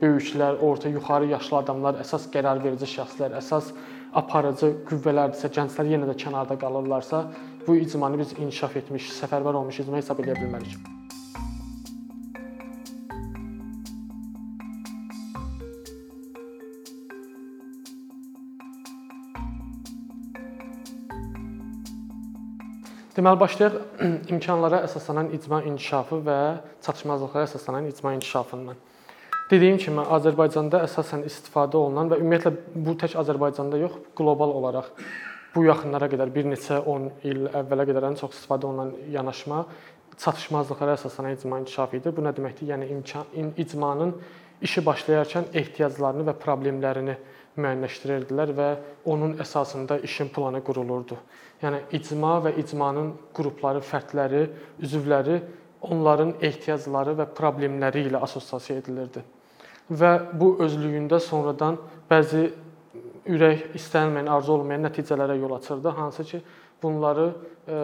böyüklər, orta, yuxarı yaşlı adamlar, əsas qərar verici şəxslər, əsas aparıcı qüvvələrdirsə, gənclər yenə də kənarda qalırlarsa, bu icmanı biz inkişaf etmiş, səfərbər olmuş icma hesab edə bilmərik. Deməli başlayaq imkanlara əsaslanan icma inkişafı və çatışmazlıqlara əsaslanan icma inkişafından. Dediyim kimi Azərbaycanda əsasən istifadə olunan və ümumiyyətlə bu tək Azərbaycanda yox, qlobal olaraq bu yaxınlara qədər bir neçə 10 il əvvələ qədər ən çox istifadə olunan yanaşma çatışmazlıqlara əsaslanan icma inkişafı idi. Bu nə deməkdir? Yəni imkan icmanın işi başlayarkən ehtiyaclarını və problemlərini müəyyənləşdirirdilər və onun əsasında işin planı qurulurdu. Yəni icma və icmanın qrupları, fərdləri, üzvləri onların ehtiyacları və problemləri ilə assosiasiya edilirdi. Və bu özlüyündə sonradan bəzi ürək istənilməyən, arzu olmayan nəticələrə yol açırdı, hansı ki, bunları e,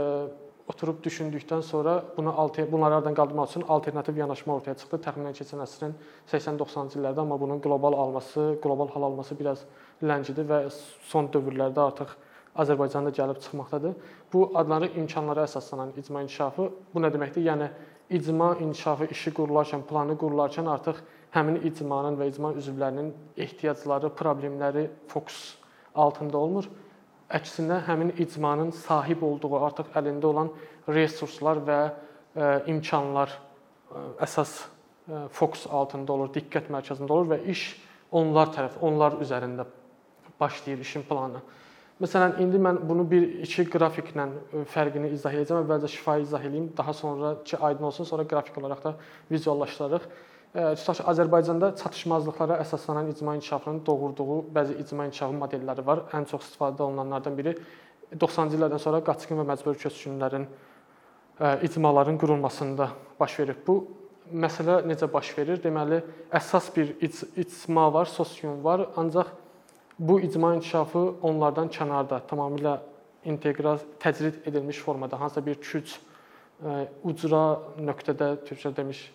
oturub düşündükdən sonra buna bunlardan qaldırmaq üçün alternativ yanaşma ortaya çıxdı. Təxminən keçən əsrin 80-90-cı illərdə, amma bunun qlobal alması, qlobal hal alması biraz ləngidir və son dövrlərdə artıq Azərbaycanda gəlib çıxmaqdadır. Bu adları imkanlara əsaslanan icma inkişafı bu nə deməkdir? Yəni icma inkişafı işi qurularkən, planı qurularkən artıq həmin icmanın və icma üzvlərinin ehtiyacları, problemləri fokus altında olmur. Əksinə həmin icmanın sahib olduğu, artıq əlində olan resurslar və e, imkanlar e, əsas e, fokus altında olur, diqqət mərkəzində olur və iş onlar tərəf, onlar üzərində başlayır işin planı. Məsələn, indi mən bunu bir iki qrafiklə fərqini izah edəcəm. Əvvəlcə şifahi izah edeyim, daha sonra ki aydın olsun, sonra qrafik olaraq da vizuallaşdırarıq. Tutaq ki, Azərbaycanda çatışmazlıqlara əsaslanan icma inkişafının doğurduğu bəzi icma inkişafı modelləri var. Ən çox istifadə olunanlardan biri 90-cı illərdən sonra qaçqın və məcburi köçkünlərin e, icmaların qurulmasında baş verir. Bu məsələ necə baş verir? Deməli, əsas bir icma var, sosium var, ancaq bu icma inkişafı onlardan kənarda, tamamilə inteqral, təcrid edilmiş formada, hansısa bir küç e, ucra nöqtədə türkcə demiş,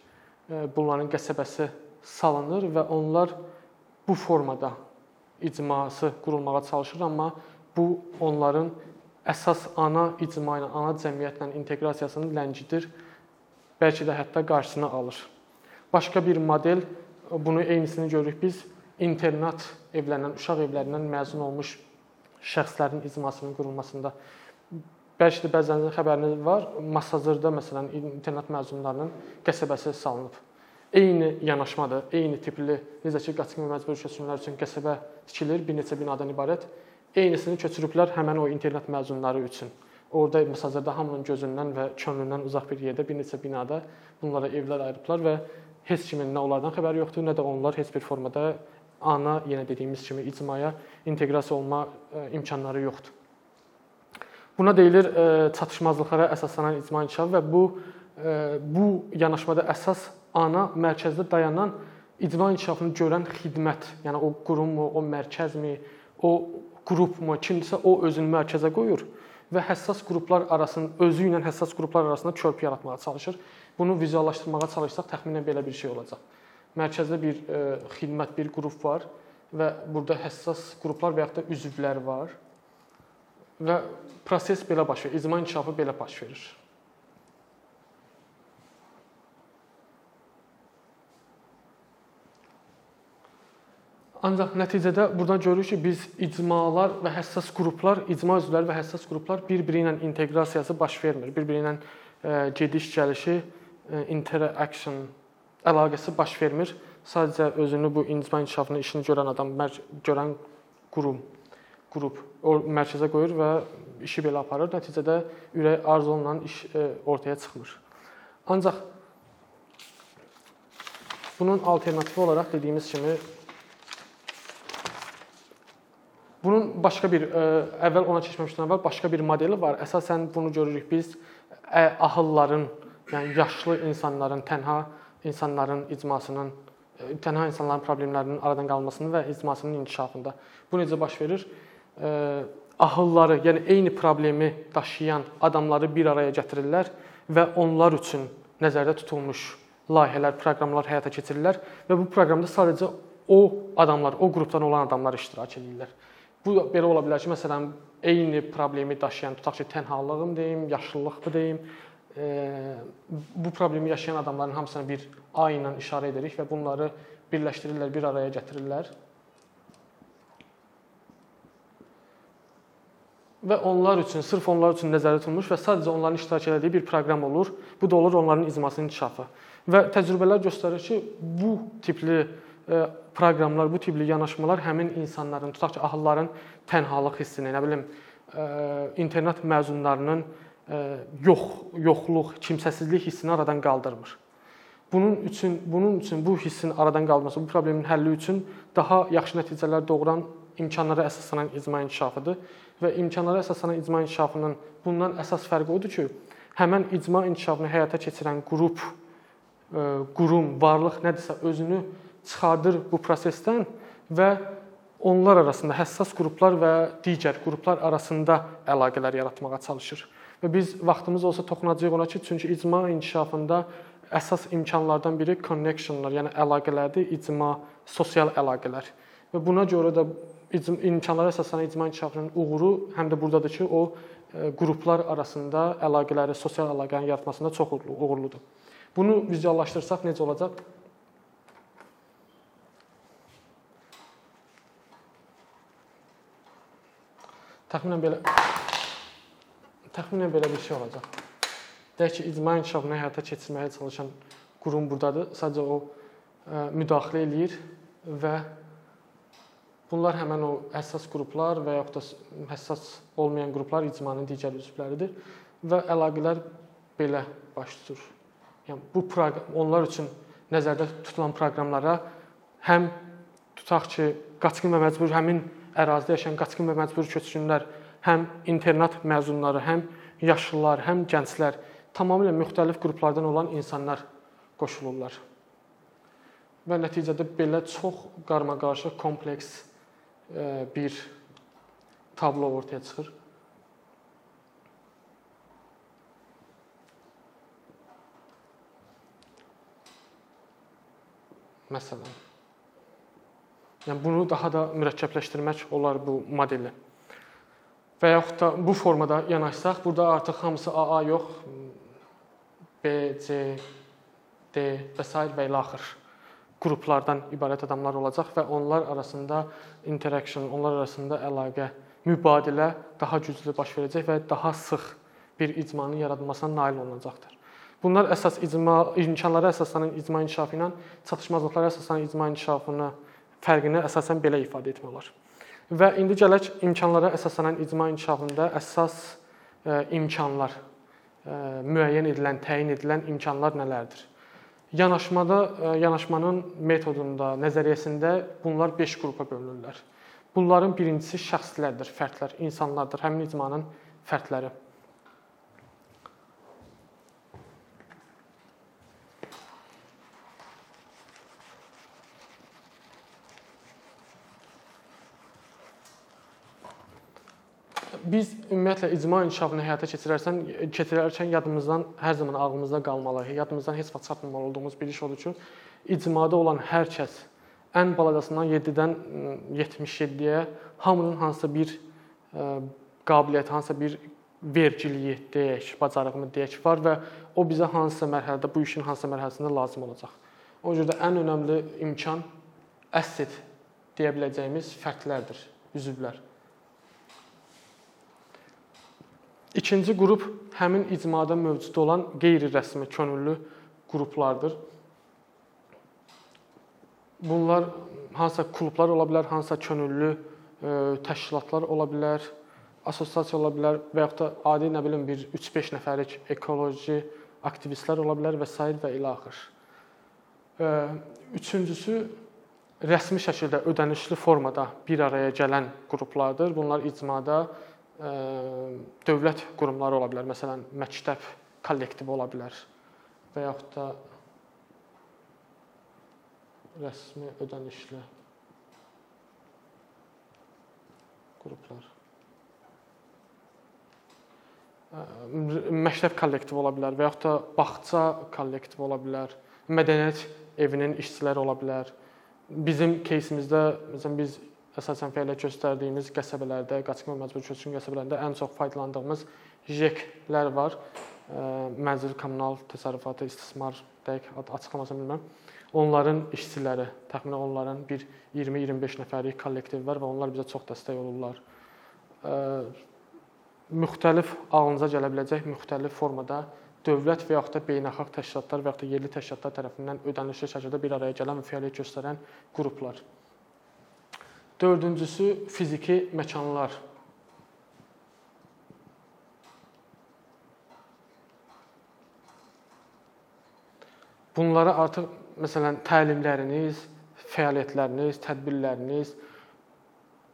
bunların qəsəbəsi salınır və onlar bu formada icması qurulmağa çalışır, amma bu onların əsas ana icma ilə, ana cəmiyyətlə inteqrasiyasını ləngidir, bəlkə də hətta qarşısını alır. Başqa bir model bunu eynisini görürük biz internat evlərindən, uşaq evlərindən məzun olmuş şəxslərin icmasının qurulmasında bəlkə də bəzənizin xəbəriniz var. Masazırda məsələn internat məzunlarının qəsəbəsi salınıb. Eyni yanaşmadır, eyni tipli, necə ki, qaçqın məcburi köçkünlər üçün qəsəbə tikilir, bir neçə binadan ibarət. Eynisini köçürüblər həmin o internat məzunları üçün. Orda məsələn hamının gözündən və könlündən uzaq bir yerdə bir neçə binada bunlara evlər ayırıblar və heç kimin nə onlardan xəbəri yoxdur, nə də onlar heç bir formada ana yenə dediyimiz kimi icmaya inteqrasiya olma e, imkanları yoxdur. Buna deyilir e, çatışmazlıqlara əsaslanan icma inkişafı və bu e, bu yanaşmada əsas ana mərkəzdə dayanan icma inkişafını görən xidmət, yəni o qurummu, o mərkəzmi, o qrupmu, kimsə o özünü mərkəzə qoyur və həssas qruplar arasında özü ilə həssas qruplar arasında körpü yaratmağa çalışır. Bunu vizuallaşdırmağa çalışsaq təxminən belə bir şey olacaq mərkəzdə bir ə, e, xidmət, bir qrup var və burada həssas qruplar və ya da üzvlər var. Və proses belə baş verir, icma inkişafı belə baş verir. Ancaq nəticədə buradan görürük ki, biz icmalar və həssas qruplar, icma üzvləri və həssas qruplar bir-biri ilə inteqrasiyası baş vermir. Bir-biri ilə e, gediş-gəlişi, e, interaction əlaqəsi baş vermir. Sadəcə özünü bu icma inkişafının işini görən adam, görən qurum, qrup o mərkəzə qoyur və işi belə aparır. Nəticədə ürək arzu olunan iş e, ortaya çıxmır. Ancaq bunun alternativi olaraq dediyimiz kimi bunun başqa bir e, əvvəl ona keçməmişdən əvvəl başqa bir modeli var. Əsasən bunu görürük biz ahılların, yəni yaşlı insanların tənha insanların icmasının e, tənha insanların problemlərinin aradan qalmasının və icmasının inkişafında. Bu necə baş verir? E, ahılları, yəni eyni problemi daşıyan adamları bir araya gətirirlər və onlar üçün nəzərdə tutulmuş layihələr, proqramlar həyata keçirirlər və bu proqramda sadəcə o adamlar, o qrupdan olan adamlar iştirak edirlər. Bu belə ola bilər ki, məsələn, eyni problemi daşıyan, tutaq ki, tənhalığım deyim, yaşlılıqdır deyim, bu problemi yaşayan adamların hamısına bir A ilə işarə edirik və bunları birləşdirirlər, bir araya gətirirlər. Və onlar üçün, sırf onlar üçün nəzərdə tutulmuş və sadəcə onların iştirak etdiyi bir proqram olur. Bu da olur onların icmasının inkişafı. Və təcrübələr göstərir ki, bu tipli proqramlar, bu tipli yanaşmalar həmin insanların, tutaq ki, ahılların tənhalıq hissini, nə bilim, internat məzunlarının yox, yoxluq, kimsəsizlik hissini aradan qaldırmır. Bunun üçün bunun üçün bu hissin aradan qaldırılması, bu problemin həlli üçün daha yaxşı nəticələr doğuran imkanlara əsaslanan icma inkişafıdır və imkanlara əsaslanan icma inkişafının bundan əsas fərqi odur ki, həmin icma inkişafını həyata keçirən qrup, qurum, varlıq nədirsə özünü çıxardır bu prosesdən və onlar arasında həssas qruplar və digər qruplar arasında əlaqələr yaratmağa çalışır. Və biz vaxtımız olsa toxunacağıq ona ki, çünki icma inkişafında əsas imkanlardan biri connectionlar, yəni əlaqələrdir, icma, sosial əlaqələr. Və buna görə də imkanlara əsaslanan icma inkişafının uğuru həm də burdadır ki, o e, qruplar arasında əlaqələri, sosial əlaqələrin yaratmasında çox uğurludur. Bunu vizuallaşdırsaq necə olacaq? Təxminən belə Təxminən belə bir şey olacaq. Deyək ki, icma inkişafını həyata keçirməyə çalışan qurum burdadır. Sadəcə o e, müdaxilə eləyir və bunlar həmin o həssas qruplar və yaxud da həssas olmayan qruplar icmanın digər üzvləridir və əlaqələr belə baş tutur. Yəni bu proqram onlar üçün nəzərdə tutulan proqramlara həm tutaq ki, qaçqın və məcbur həmin ərazidə yaşayan qaçqın və məcbur köçkünlər həm internat məzunları, həm yaşlılar, həm gənclər, tamamilə müxtəlif qruplardan olan insanlar qoşulurlar. Və nəticədə belə çox qarmaqarışıq, kompleks bir tablo ortaya çıxır. Məsələn. Yəni bunu daha da mürəkkəbləşdirmək olar bu modeli və yaxud da bu formada yanaşsaq, burada artıq hamısı AA yox, B, C, D və s. və ilə axır qruplardan ibarət adamlar olacaq və onlar arasında interaction, onlar arasında əlaqə, mübadilə daha güclü baş verəcək və daha sıx bir icmanın yaradılmasına nail olunacaqdır. Bunlar əsas icma imkanlara əsaslanan icma inkişafı ilə çatışmazlıqlara əsaslanan icma inkişafını fərqini əsasən belə ifadə etmək olar. Və indi gələk imkanlara əsaslanan icma inkişafında əsas ə, e, imkanlar ə, e, müəyyən edilən, təyin edilən imkanlar nələrdir? Yanaşmada e, yanaşmanın metodunda, nəzəriyyəsində bunlar 5 qrupa bölünürlər. Bunların birincisi şəxslərdir, fərdlər, insanlardır, həmin icmanın fərdləri. Biz ümumiyyətlə icma inkişafını həyata keçirərsən, keçirərkən yadımızdan hər zaman ağlımızda qalmalı, yadımızdan heç vaxt çatmamalı olduğumuz bir iş odur ki, icmada olan hər kəs ən balacasından 7-dən 77-yə hamının hansısa bir ə, qabiliyyəti, hansısa bir vergiliyi deyək, bacarığımı deyək var və o bizə hansısa mərhələdə bu işin hansısa mərhələsində lazım olacaq. O görə də ən önəmli imkan asset deyə biləcəyimiz fərdlərdir, üzvlər. İkinci qrup həmin icmada mövcud olan qeyri-rəsmi könüllü qruplardır. Bunlar hansısa klublar ola bilər, hansısa könüllü e, təşkilatlar ola bilər, assosiasiya ola bilər və yaxud da adi nə bilim bir 3-5 nəfərlik ekoloji aktivistlər ola bilər və s. və ilə axır. E, üçüncüsü rəsmi şəkildə ödənişli formada bir araya gələn qruplardır. Bunlar icmada dövlət qurumları ola bilər. Məsələn, məktəb kollektivi ola bilər və yaxud da rəsmi ödənişli qruplar. Məktəb kollektivi ola bilər və yaxud da bağça kollektivi ola bilər mədəniyyət evinin işçiləri ola bilər. Bizim кейsimizdə məsələn biz əsasən fəaliyyət göstərdiyimiz qəsəbələrdə, qaçqın və məcburi köçkün qəsəbələrində ən çox faydalandığımız JEK-lər var. Mənzil kommunal təsərrüfatı istismar dəqiq açıqlamasını bilmirəm. Onların işçiləri, təxminən onların bir 20-25 nəfərlik kollektiv var və onlar bizə çox dəstək olurlar. Müxtəlif ağlınıza gələ biləcək müxtəlif formada dövlət və yaxud da beynəlxalq təşkilatlar və yaxud da yerli təşkilatlar tərəfindən ödənişli şəkildə bir araya gələn və fəaliyyət göstərən qruplar. Dördüncüsü fiziki məkanlar. Bunlara artıq məsələn təlimləriniz, fəaliyyətləriniz, tədbirləriniz,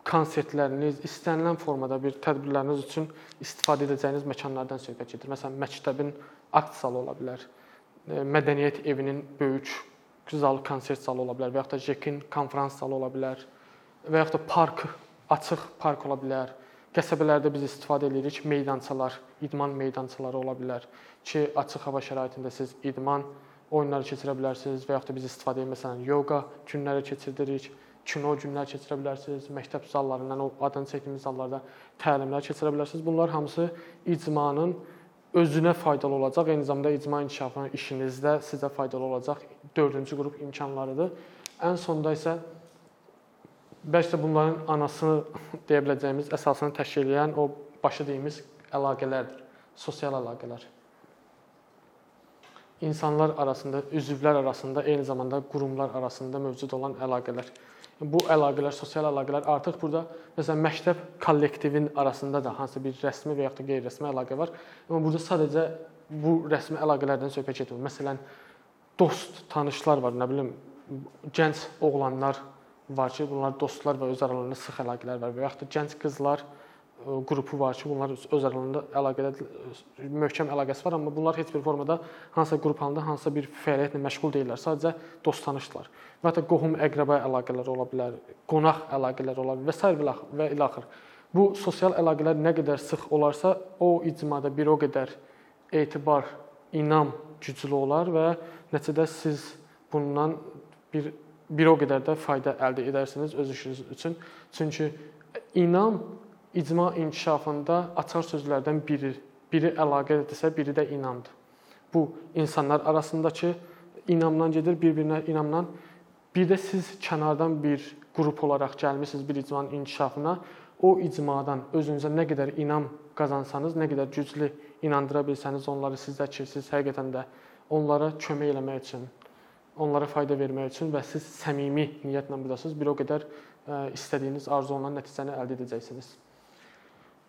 konsertləriniz, istənilən formada bir tədbirləriniz üçün istifadə edəcəyiniz məkanlardan söhbət gedir. Məsələn, məktəbin akt zalı ola bilər, e, mədəniyyət evinin böyük zal, konsert zalı ola bilər və yaxud da JEK-in konfrans zalı ola bilər və yaxud da park, açıq park ola bilər. Qəsəbələrdə biz istifadə edirik meydançalar, idman meydançaları ola bilər ki, açıq hava şəraitində siz idman oyunları keçirə bilərsiniz və yaxud da biz istifadə edirik məsələn yoga günləri keçiririk kino günlər keçirə bilərsiniz, məktəb zallarından, o adını çəkdiyimiz zallarda təlimlər keçirə bilərsiniz. Bunlar hamısı icmanın özünə faydalı olacaq, eyni zamanda icma inkişafının işinizdə sizə faydalı olacaq dördüncü qrup imkanlarıdır. Ən sonda isə bəlkə də bunların anasını deyə biləcəyimiz, əsasını təşkil edən o başı deyimiz əlaqələrdir, sosial əlaqələr. İnsanlar arasında, üzvlər arasında, eyni zamanda qurumlar arasında mövcud olan əlaqələr bu əlaqələr, sosial əlaqələr artıq burada məsələn məktəb kollektivin arasında da hansısa bir rəsmi və yaxud da qeyri-rəsmi əlaqə var. Amma burada sadəcə bu rəsmi əlaqələrdən söhbət getmir. Məsələn, dost, tanışlar var, nə bilim, gənc oğlanlar var ki, bunlar dostlar və öz aralarında sıx əlaqələr var və yaxud da gənc qızlar qrupu var ki, bunlar öz aralarında əlaqədə möhkəm əlaqəsi var, amma bunlar heç bir formada hansısa qrup halında hansısa bir fəaliyyətlə məşğul deyillər. Sadəcə dost tanışdılar. Və hətta qohum əqrəba əlaqələri ola bilər, qonaq əlaqələri ola bilər və s. və ilə axır. Bu sosial əlaqələr nə qədər sıx olarsa, o icmada bir o qədər etibar, inam güclü olar və nəticədə siz bundan bir bir o qədər də fayda əldə edərsiniz öz işiniz üçün. Çünki inam icma inkişafında açar sözlərdən biri, biri əlaqədirsə, biri də inamdır. Bu insanlar arasındakı inamdan gedir, bir-birinə inamdan. Bir də siz kənardan bir qrup olaraq gəlmisiniz bir icmanın inkişafına. O icmadan özünüzə nə qədər inam qazansanız, nə qədər güclü inandıra bilsəniz onları sizdə ki, siz həqiqətən də onlara kömək eləmək üçün, onlara fayda vermək üçün və siz səmimi niyyətlə burdasınız, bir o qədər istədiyiniz, arzu olunan nəticəni əldə edəcəksiniz.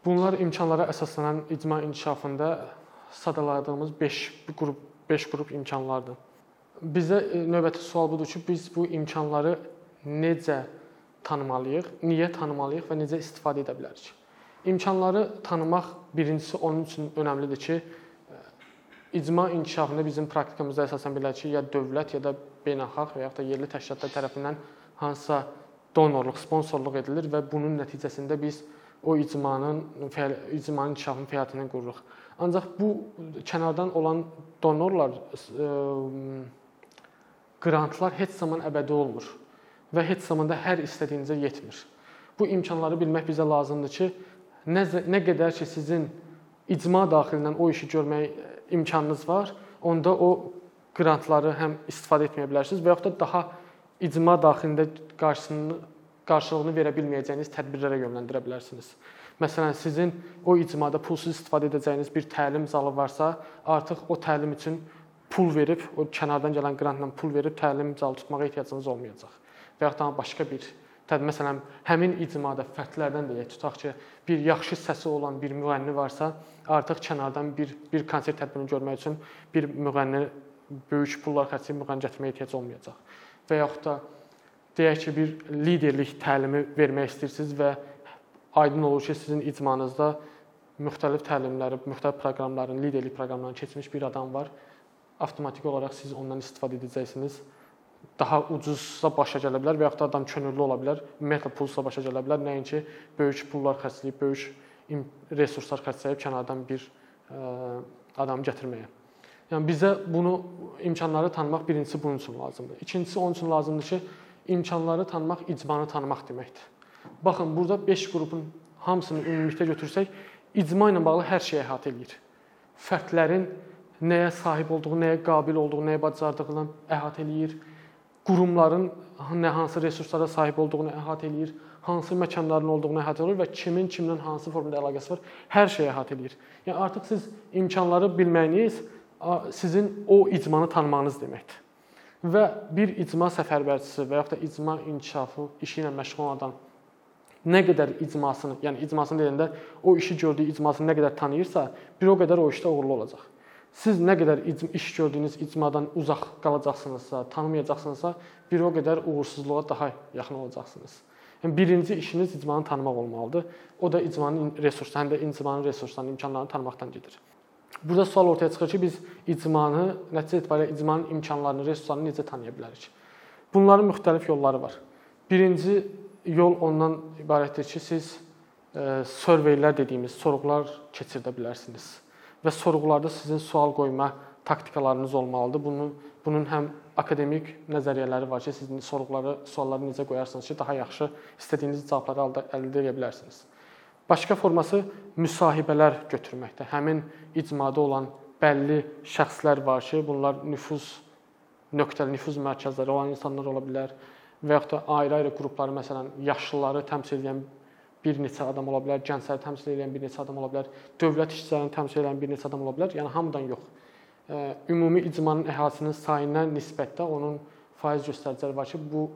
Bunlar imkanlara əsaslanan icma inkişafında sadaladığımız 5 qrup 5 qrup imkanlardır. Bizə e, növbəti sual budur ki, biz bu imkanları necə tanımalıyıq, niyə tanımalıyıq və necə istifadə edə bilərik? İmkanları tanımaq birincisi onun üçün önəmlidir ki, e, icma inkişafında bizim praktikamızda əsasən belə ki, ya dövlət ya da beynəlxalq və ya da yerli təşkilatlar tərəfindən hansısa donorluq, sponsorluq edilir və bunun nəticəsində biz o icmanın icmanın inkişafının fəaliyyətindən qururuq. Ancaq bu kənardan olan donorlar e, qrantlar heç zaman əbədi olmur və heç zaman da hər istədiyinizə yetmir. Bu imkanları bilmək bizə lazımdır ki, nə nə qədər ki sizin icma daxilindən o işi görmək imkanınız var, onda o qrantları həm istifadə etməyə bilərsiniz və yaxud da daha icma daxilində qarşısını qarşılığını verə bilməyəcəyiniz tədbirlərə yönləndirə bilərsiniz. Məsələn, sizin o icmada pulsuz istifadə edəcəyiniz bir təlim zalı varsa, artıq o təlim üçün pul verib, o kənardan gələn qrantla pul verib təlim zalı tutmağa ehtiyacınız olmayacaq. Və ya da başqa bir məsələn, həmin icmada fərdlərdən də tutaq ki, bir yaxşı səsi olan bir müğənni varsa, artıq kənardan bir bir konsert tədbirini görmək üçün bir müğənni böyük pullar xərcləyib müğənni gətirməyə ehtiyac olmayacaq. Və yaxud da deyək ki, bir liderlik təlimi vermək istəyirsiniz və aydın olur ki, sizin icmanızda müxtəlif təlimləri, müxtəlif proqramların, liderlik proqramlarını keçmiş bir adam var. Avtomatik olaraq siz ondan istifadə edəcəksiniz. Daha ucuzsa başa gələ bilər və yaxud da adam könüllü ola bilər. Ümumiyyətlə pulsa başa gələ bilər. Nəinki böyük pullar xərcləyib, böyük resurslar xərcləyib kənardan bir ə, adam gətirməyə. Yəni bizə bunu imkanları tanımaq birincisi bunun üçün lazımdır. İkincisi onun üçün lazımdır ki, imkanları tanımaq icmanı tanımaq deməkdir. Baxın, burada 5 qrupun hamısını ümumilikdə götürsək, icma ilə bağlı hər şeyi əhatə eləyir. Fərdlərin nəyə sahib olduğu, nəyə qabil olduğu, nəyə bacardığını əhatə eləyir. Qurumların nə hansı resurslara sahib olduğunu əhatə eləyir, hansı məkanların olduğunu əhatə eləyir və kimin kimlə hansı formada əlaqəsi var, hər şeyi əhatə eləyir. Yəni artıq siz imkanları bilməyiniz sizin o icmanı tanımağınız deməkdir. Və bir icma səfərbərçisi və yaxud da icma inkişafı işi ilə məşğul olan adam nə qədər icmasını, yəni icmasını deyəndə o işi gördüyü icmasını nə qədər tanıyırsa, bir o qədər o işdə uğurlu olacaq. Siz nə qədər iş gördüyünüz icmadan uzaq qalacaqsınızsa, tanımayacaqsınızsa, bir o qədər uğursuzluğa daha yaxın olacaqsınız. Yəni birinci işiniz icmanı tanımaq olmalıdır. O da icmanın resurslarını, həm də icmanın resurslarını, imkanlarını tanımaqdan gedir. Burada sual ortaya çıxır ki, biz icmanı, nəticə etibarilə icmanın imkanlarını, resurslarını necə tanıya bilərik? Bunların müxtəlif yolları var. Birinci yol ondan ibarətdir ki, siz e, surveylər dediyimiz sorğular keçirdə bilərsiniz. Və sorğularda sizin sual qoyma taktikalarınız olmalıdır. Bunun bunun həm akademik nəzəriyyələri var ki, siz sorğuları, sualları necə qoyarsınız ki, daha yaxşı istədiyiniz cavabları əldə edə bilərsiniz. Başqa forması müsahibələr götürməkdir. Həmin icmada olan bəlli şəxslər var ki, bunlar nüfuz nöqtəli nüfuz mərkəzləri olan insanlar ola bilər və yaxud da ayrı-ayrı qrupları, məsələn, yaşlıları təmsil edən bir neçə adam ola bilər, gəncləri təmsil edən bir neçə adam ola bilər, dövlət işçilərini təmsil edən bir neçə adam ola bilər. Yəni hamıdan yox. Ümumi icmanın əhalisinin sayına nisbətdə onun faiz göstəriciləri var ki, bu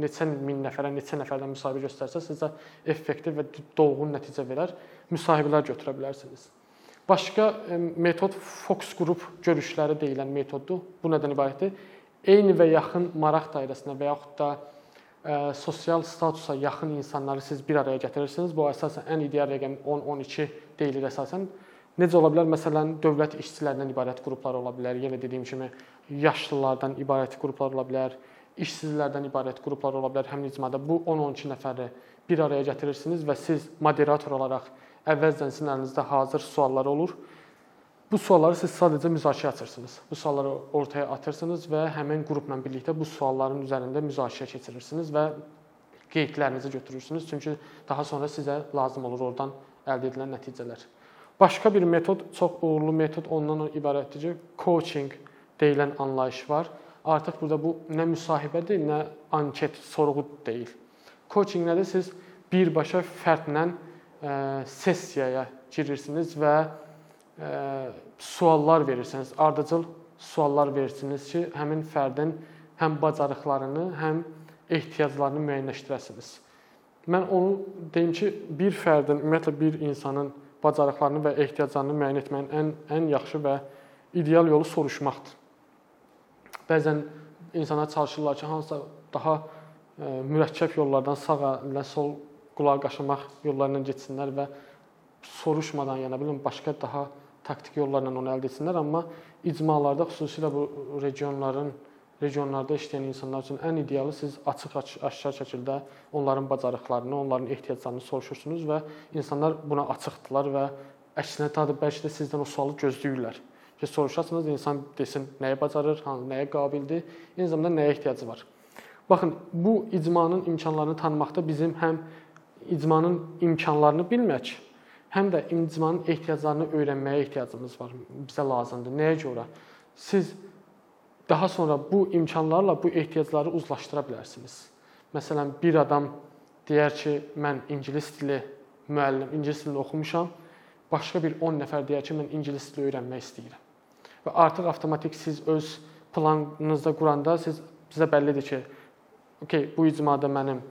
neçə min nəfərə, neçə nəfərdən müsahibə göstərsə, sizə effektiv və dolğun nəticə verər. Müsahibələr götürə bilərsiniz. Başqa metod fokus qrup görüşləri deyilən metoddur. Bu nədən ibarətdir? Eyni və yaxın maraq dairəsinə və yaxud da sosial statusa yaxın insanları siz bir araya gətirirsiniz. Bu əsasən ən ideal rəqəm 10-12 deyilir əsasən. Necə ola bilər? Məsələn, dövlət işçilərindən ibarət qruplar ola bilər. Yenə dediyim kimi, yaşlılardan ibarət qruplar ola bilər, işsizlərdən ibarət qruplar ola bilər həmin icmada. Bu 10-12 nəfəri bir araya gətirirsiniz və siz moderator olaraq əvvəlcədən sizin əlinizdə hazır suallar olur Bu sualları siz sadəcə müzakirə açırsınız. Bu sualları ortaya atırsınız və həmin qrupla birlikdə bu sualların üzərində müzakirə keçirirsiniz və qeydlərinizi götürürsünüz. Çünki daha sonra sizə lazım olur oradan əldə edilən nəticələr. Başqa bir metod, çox uğurlu metod ondan ibarətdir ki, coaching deyilən anlayış var. Artıq burada bu nə müsahibədir, nə anket, sorğu deyil. Coaching nədir? Siz birbaşa fərdlə sessiyaya girirsiniz və suallar verirsiniz, ardıcıl suallar verirsiniz ki, həmin fərdin həm bacarıqlarını, həm ehtiyaclarını müəyyənləşdirəsiniz. Mən onu deyim ki, bir fərdin, ümumiyyətlə bir insanın bacarıqlarını və ehtiyaclarını müəyyən etməyin ən ən yaxşı və ideal yolu soruşmaqdır. Bəzən insanlar çalışırlar ki, hansısa daha ə, mürəkkəb yollardan sağa və sol qulaq qaşımaq yollarından getsinlər və soruşmadan, yəni bilin başqa daha taktik yollarla onu əldə etsinlər, amma icmalarda xüsusilə bu regionların regionlarda işləyən insanlar üçün ən idealı siz açıq aşkar şəkildə onların bacarıqlarını, onların ehtiyaclarını soruşursunuz və insanlar buna açıqdılar və əksinə tadı bəlkə də sizdən o sualı gözləyirlər. Ki soruşasınız, insan desin nəyə bacarır, hansı nəyə qabildir, eyni zamanda nəyə ehtiyacı var. Baxın, bu icmanın imkanlarını tanımaqda bizim həm icmanın imkanlarını bilmək, həm də icmanın ehtiyaclarını öyrənməyə ehtiyacımız var. Bizə lazımdır. Nəyə görə? Siz daha sonra bu imkanlarla bu ehtiyacları uzlaşdıra bilərsiniz. Məsələn, bir adam deyər ki, mən ingilis dili müəllim, ingilis dilini oxumuşam. Başqa bir 10 nəfər deyər ki, mən ingilis dili öyrənmək istəyirəm. Və artıq avtomatik siz öz planınızda quranda siz bizə bəllidir ki, okay, bu icmada mənim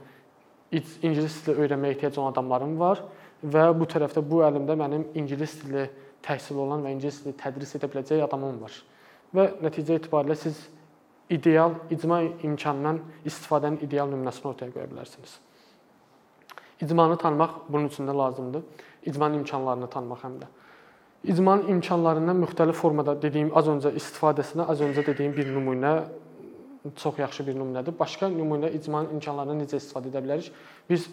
ingilis dili öyrənməyə ehtiyac olan adamlarım var və bu tərəfdə bu əlimdə mənim ingilis dili təhsil olan və ingilis dili tədris edə biləcək adamım var. Və nəticə etibarilə siz ideal icma imkanından istifadənin ideal nümunəsini ortaya qoya bilərsiniz. İcmanı tanımaq bunun üçün də lazımdır. İcmanın imkanlarını tanımaq həm də. İcmanın imkanlarından müxtəlif formada dediyim az öncə istifadəsinə az öncə dediyim bir nümunə çox yaxşı bir nümunədir. Başqa nümunə icmanın imkanlarından necə istifadə edə bilərik? Biz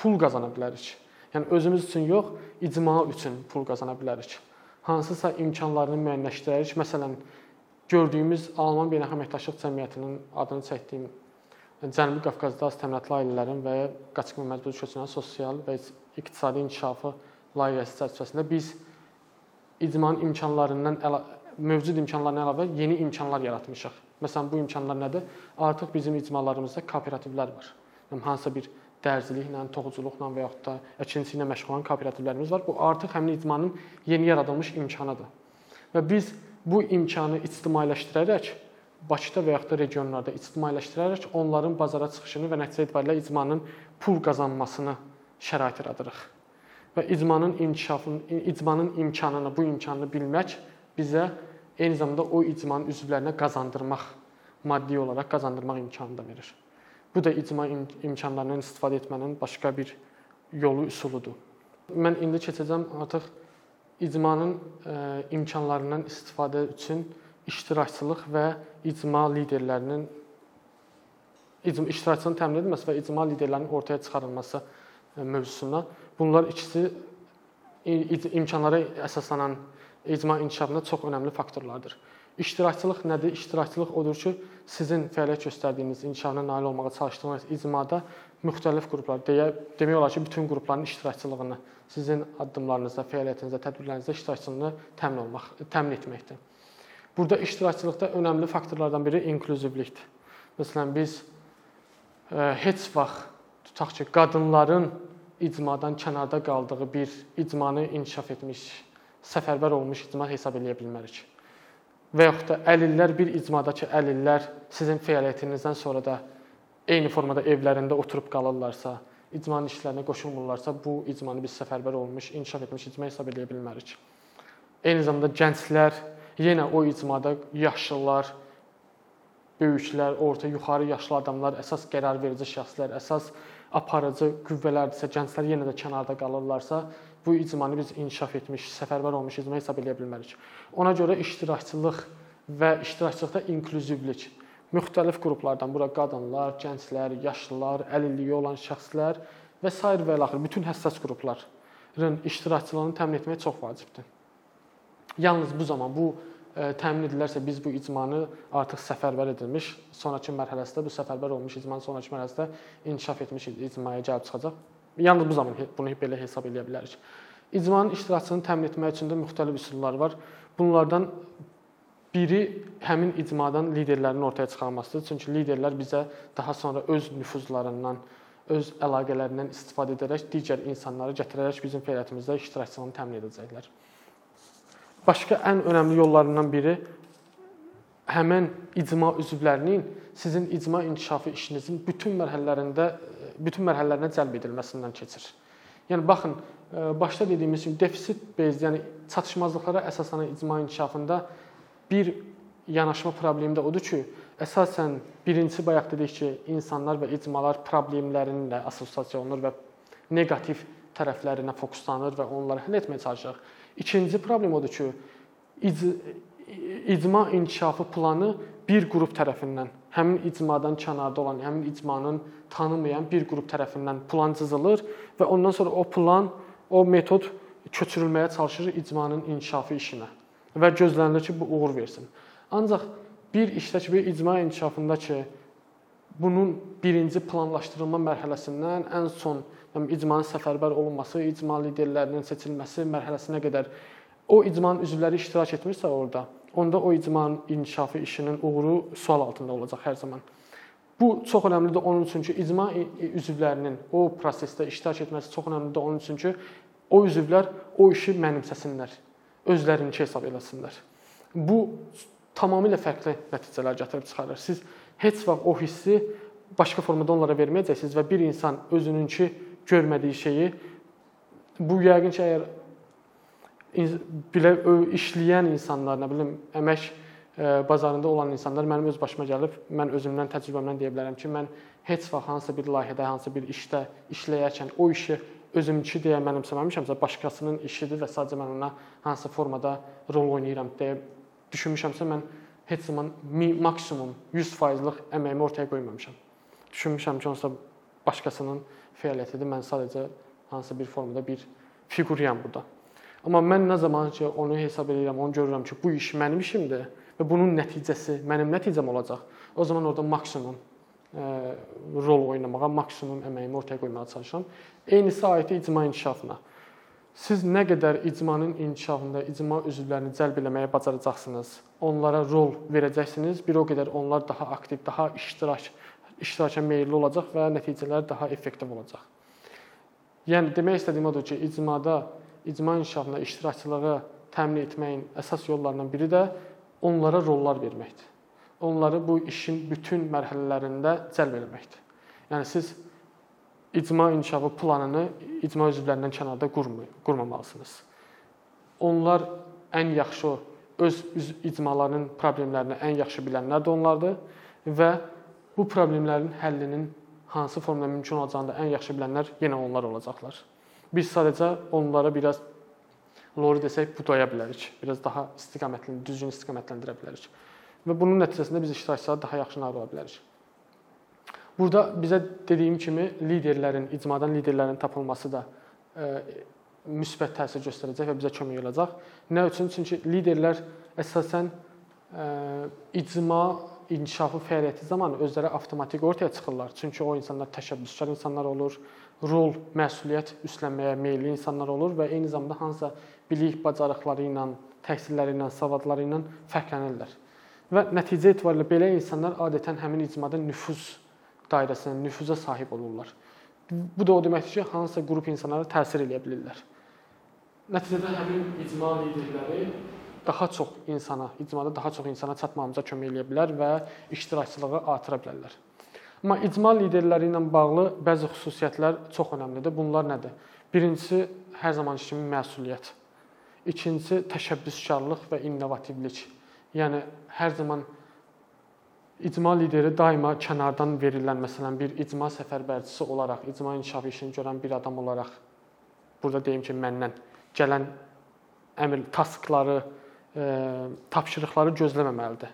pul qazana bilərik. Yəni özümüz üçün yox, icma üçün pul qazana bilərik. Hansısa imkanlarını müəyyənləşdirərik. Məsələn, gördüyümüz Alman Beynəlxalq Əməkdaşlıq Cəmiyyətinin adını çəkdiyim Cənubi Qafqazda az təminatlı ailələrin və qaçqın və məcburi köçkünlərin sosial və iqtisadi inkişafı layihəsi çərçivəsində biz icmanın imkanlarından mövcud imkanlardan əlavə yeni imkanlar yaratmışıq. Məsələn, bu imkanlar nədir? Artıq bizim icmalarımızda kooperativlər var. Yəni hansısa bir dərziliklə, toxuculuqla və yaxud da əkinçi ilə məşğul olan kooperativlərimiz var. Bu artıq həmin icmanın yeni yaradılmış imkanıdır. Və biz bu imkanı ictimailəşdirərək Bakıda və yaxud da regionlarda ictimailəşdirərək onların bazara çıxışını və nəticə etibarilə icmanın pul qazanmasını şərait yaradırıq. Və icmanın inkişafını, icmanın imkanını, bu imkanı bilmək bizə eyni zamanda o icmanın üzvlərinə qazandırmaq, maddi olaraq qazandırmaq imkanı da verir. Bu da icma imkanlarından istifadə etmənin başqa bir yolu, üsuludur. Mən indi keçəcəm artıq icmanın e, imkanlarından istifadə üçün iştirakçılıq və icma liderlərinin icma iştirakçılığın təmin edilməsi və icma liderlərinin ortaya çıxarılması e, mövzusuna. Bunlar ikisi imkanlara əsaslanan icma inkişafında çox önəmli faktorlardır. İştirakçılıq nədir? İştirakçılıq odur ki, sizin fəaliyyət göstərdiyiniz, inkişafına nail olmağa çalışdığınız icmada müxtəlif qruplar, deyə demək olar ki, bütün qrupların iştirakçılığını, sizin addımlarınızda, fəaliyyətinizdə, tədbirlərinizdə iştirakçılığını təmin olmaq, təmin etməkdir. Burada iştirakçılıqda önəmli faktorlardan biri inklüzivlikdir. Məsələn, biz e, heç vaxt tutaq ki, qadınların icmadan kənarda qaldığı bir icmanı inkişaf etmiş, səfərbər olmuş icma hesab edə bilmərik və yaxud da əlillər bir icmadakı əlillər sizin fəaliyyətinizdən sonra da eyni formada evlərində oturub qalırlarsa, icmanın işlərinə qoşulmurlarsa, bu icmanı biz səfərbər olmuş, inkişaf etmiş icma hesab edə bilmərik. Eyni zamanda gənclər yenə o icmada yaşlılar, böyüklər, orta, yuxarı yaşlı adamlar, əsas qərar verici şəxslər, əsas aparıcı qüvvələrdirsə, gənclər yenə də kənarda qalırlarsa, bu icmanı biz inkişaf etmiş, səfərbər olmuş icma hesab edə bilmərik. Ona görə iştirakçılıq və iştirakçılıqda inklüzivlik müxtəlif qruplardan, bura qadınlar, gənclər, yaşlılar, əlilliyi olan şəxslər və sair və ilaxır bütün həssas qrupların iştirakçılığını təmin etmək çox vacibdir. Yalnız bu zaman bu e, təmin edilərsə biz bu icmanı artıq səfərbər edilmiş, sonrakı mərhələsində bu səfərbər olmuş icmanın sonrakı mərhələsində inkişaf etmiş icmaya gəlib çıxacaq. Yalnız bu zaman bunu belə hesab edə bilərik. İcmanın iştirakçılığını təmin etmək üçün də müxtəlif üsullar var. Bunlardan biri həmin icmadan liderlərin ortaya çıxarılmasıdır. Çünki liderlər bizə daha sonra öz nüfuzlarından, öz əlaqələrindən istifadə edərək digər insanları gətirərək bizim fəaliyyətimizdə iştirakçılığını təmin edəcəklər. Başqa ən önəmli yollarından biri həmin icma üzvlərinin sizin icma inkişafı işinizin bütün mərhələlərində bütün mərhələlərinə cəlb edilməsindən keçir. Yəni baxın, e, başda dediyimiz kimi defisit bezli, yəni çatışmazlıqlara əsaslanan icma inkişafında bir yanaşma problemi də odur ki, əsasən birinci bayaq dedik ki, insanlar və icmalar problemlərinlə assosiasiya olunur və neqativ tərəflərinə fokuslanır və onları həll etməyə çalışır. İkinci problem odur ki, icma inkişafı planı bir qrup tərəfindən, həmin icmadan kənarda olan, həmin icmanın tanımayan bir qrup tərəfindən plan cızılır və ondan sonra o plan, o metod köçürülməyə çalışır icmanın inkişafı işinə və gözlənilir ki, bu uğur versin. Ancaq bir işdə ki, bir icma inkişafında ki, bunun birinci planlaşdırılma mərhələsindən ən son yəni icmanın səfərbər olunması, icma liderlərinin seçilməsi mərhələsinə qədər o icmanın üzvləri iştirak etmirsə orada, onda o icmanın inkişafı işinin uğuru sual altında olacaq hər zaman. Bu çox önəmlidir onun üçün ki, icma üzvlərinin o prosesdə iştirak etməsi çox önəmlidir onun üçün ki, o üzvlər o işi mənimsəsinlər, özlərinki hesab eləsinlər. Bu tamamilə fərqli nəticələr gətirib çıxarır. Siz heç vaxt o hissi başqa formada onlara verməyəcəksiniz və bir insan özününki görmədiyi şeyi bu yəqin ki, əgər belə işləyən insanlar, nə bilim, əmək e, bazarında olan insanlar mənim öz başıma gəlib, mən özümdən təcrübəmdən deyə bilərəm ki, mən heç vaxt hansısa bir layihədə, hansısa bir işdə işləyərkən o işi özümçü deyə mənimsəməmişəmsə, başqasının işidir və sadəcə mən ona hansısa formada rol oynayıram deyə düşünmüşəmsə, mən heç zaman maksimum 100%lıq əməyimi ortaya qoymamışam. Düşünmüşəm ki, onsuz başqasının fəaliyyətidir. Mən sadəcə hansısa bir formada bir fiquriyam burada. Amma mən nə zaman ki onu hesab edirəm, onu görürəm ki, bu iş mənim işimdir və bunun nəticəsi mənim nəticəm olacaq. O zaman orada maksimum ə, rol oynamağa, maksimum əməyimi ortaya qoymağa çalışıram. Eynisi aid icma inkişafına. Siz nə qədər icmanın inkişafında icma üzvlərini cəlb etməyə bacaracaqsınız, onlara rol verəcəksiniz, bir o qədər onlar daha aktiv, daha iştirak iştiraka meylli olacaq və nəticələr daha effektiv olacaq. Yəni demək istədiyim odur ki, icmada icma inkişafında iştirakçılığı təmin etməyin əsas yollarından biri də onlara rollar verməkdir. Onları bu işin bütün mərhələlərində cəlb etməkdir. Yəni siz icma inkişafı planını icma üzvlərindən kənarda qurmamalısınız. Onlar ən yaxşı öz icmalarının problemlərini ən yaxşı bilənlər də onlardır və bu problemlərin həllinin hansı formada mümkün olacağını da ən yaxşı bilənlər yenə onlar olacaqlar. Biz sadəcə onlara biraz lori desək budaya bilərik. Biraz daha istiqamətli, düzgün istiqamətləndirə bilərik. Və bunun nəticəsində biz iştirakçılara daha yaxşı nail ola bilərik. Burada bizə dediyim kimi liderlərin, icmadan liderlərin tapılması da e, müsbət təsir göstərəcək və bizə kömək olacaq. Nə üçün? Çünki liderlər əsasən e, icma inkişafı fəaliyyəti zamanı özləri avtomatik ortaya çıxırlar. Çünki o insanlar təşəbbüskar insanlar olur, rol, məsuliyyət üstlənməyə meylli insanlar olur və eyni zamanda hansısa bilik, bacarıqları ilə, təhsilləri ilə, savadları ilə fərqlənirlər. Və nəticə etibarilə belə insanlar adətən həmin icmada nüfuz dairəsinə, nüfuza sahib olurlar. Bu da o deməkdir ki, hansısa qrup insanlara təsir edə bilirlər. Nəticədə həmin icma liderləri daha çox insana, icmada daha çox insana çatmamıza kömək edə bilər və iştirakçılığı artıra bilərlər. Amma icma liderləri ilə bağlı bəzi xüsusiyyətlər çox əhəmiylidir. Bunlar nədir? Birincisi hər zamanki kimi məsuliyyət. İkincisi təşəbbüskarlıq və innovativlik. Yəni hər zaman icma lideri daima kənardan verilən, məsələn, bir icma səfərbərçisi olaraq, icma inkişafı işini görən bir adam olaraq burada deyim ki, məndən gələn əmr taskları tapşırıqları gözləməməlidir.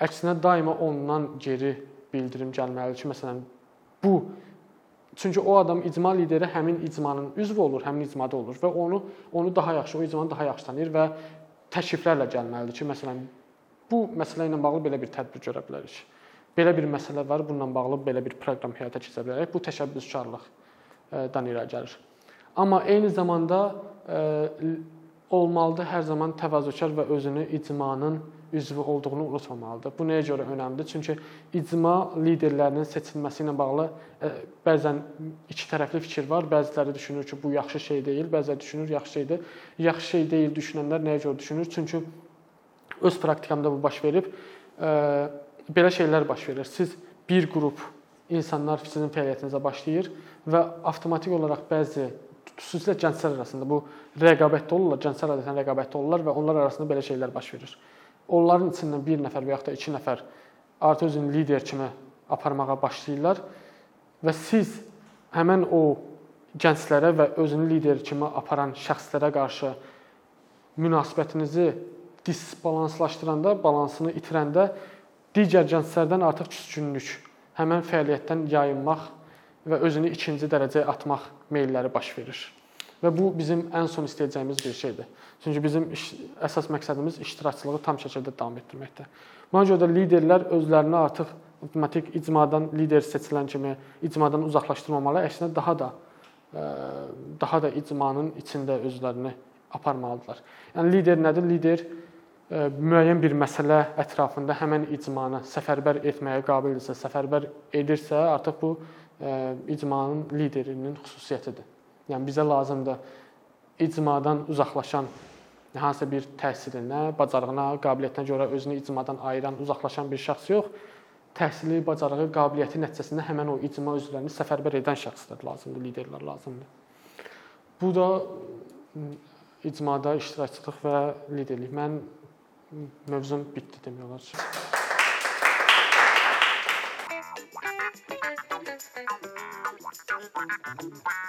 Əksinə daima ondan geri bildirim gəlməlidir ki, məsələn, bu çünki o adam icma lideri həmin icmanın üzvü olur, həmin icmada olur və onu onu daha yaxşı, o icmanı daha yaxşı tanıyır və təkliflərlə gəlməlidir ki, məsələn, bu məsələ ilə bağlı belə bir tədbir görə bilərik. Belə bir məsələ var, bununla bağlı belə bir proqram həyata keçirə bilərik. Bu təşəbbüskarlıqdan irəli gəlir. Amma eyni zamanda olmalıdır hər zaman təvazökar və özünü icmanın üzvü olduğunu unutmamalıdır. Bu nəyə görə önəmlidir? Çünki icma liderlərinin seçilməsi ilə bağlı e, bəzən iki tərəfli fikir var. Bəziləri düşünür ki, bu yaxşı şey deyil, bəziləri düşünür yaxşı şeydir. Yaxşı şey deyil düşünənlər nəyə görə düşünür? Çünki öz praktikamda bu baş verib e, belə şeylər baş verir. Siz bir qrup insanlar sizin fəaliyyətinizə başlayır və avtomatik olaraq bəzi xüsusilə gənclər arasında bu rəqabətdə olurlar, gənclər adətən rəqabətdə olurlar və onlar arasında belə şeylər baş verir. Onların içindən bir nəfər və yaxud da 2 nəfər artıq özünü lider kimi aparmağa başlayırlar və siz həmin o gənclərə və özünü lider kimi aparan şəxslərə qarşı münasibətinizi disbalanslaşdıranda, balansını itirəndə digər gənclərdən artıq küskünlük, həmin fəaliyyətdən yayınmaq və özünü ikinci dərəcəyə atmaq meylləri baş verir. Və bu bizim ən son istəyəcəyimiz bir şeydir. Çünki bizim iş, əsas məqsədimiz iştirakçılığı tam şəkildə davam etdirməkdir. Buna görə də liderlər özlərini artıq avtomatik icmadan lider seçilən kimi icmadan uzaqlaşdırmamalı, əksinə daha da e, daha da icmanın içində özlərini aparmalıdırlar. Yəni lider nədir? Lider e, müəyyən bir məsələ ətrafında həmin icmanı səfərbər etməyə qabildirsə, səfərbər edirsə, artıq bu icmanın liderinin xüsusiyyətidir. Yəni bizə lazımdır icmadan uzaqlaşan hansısa bir təhsilinə, bacarığına, qabiliyyətinə görə özünü icmadan ayıran, uzaqlaşan bir şəxs yox, təhsili, bacarığı, qabiliyyəti nəticəsində həmin o icma üzvlərini səfərbər edən şəxslər lazımdır, liderlər lazımdır. Bu da icmada iştirakçılıq və liderlik. Mən mövzum bitdi demək olar. bye.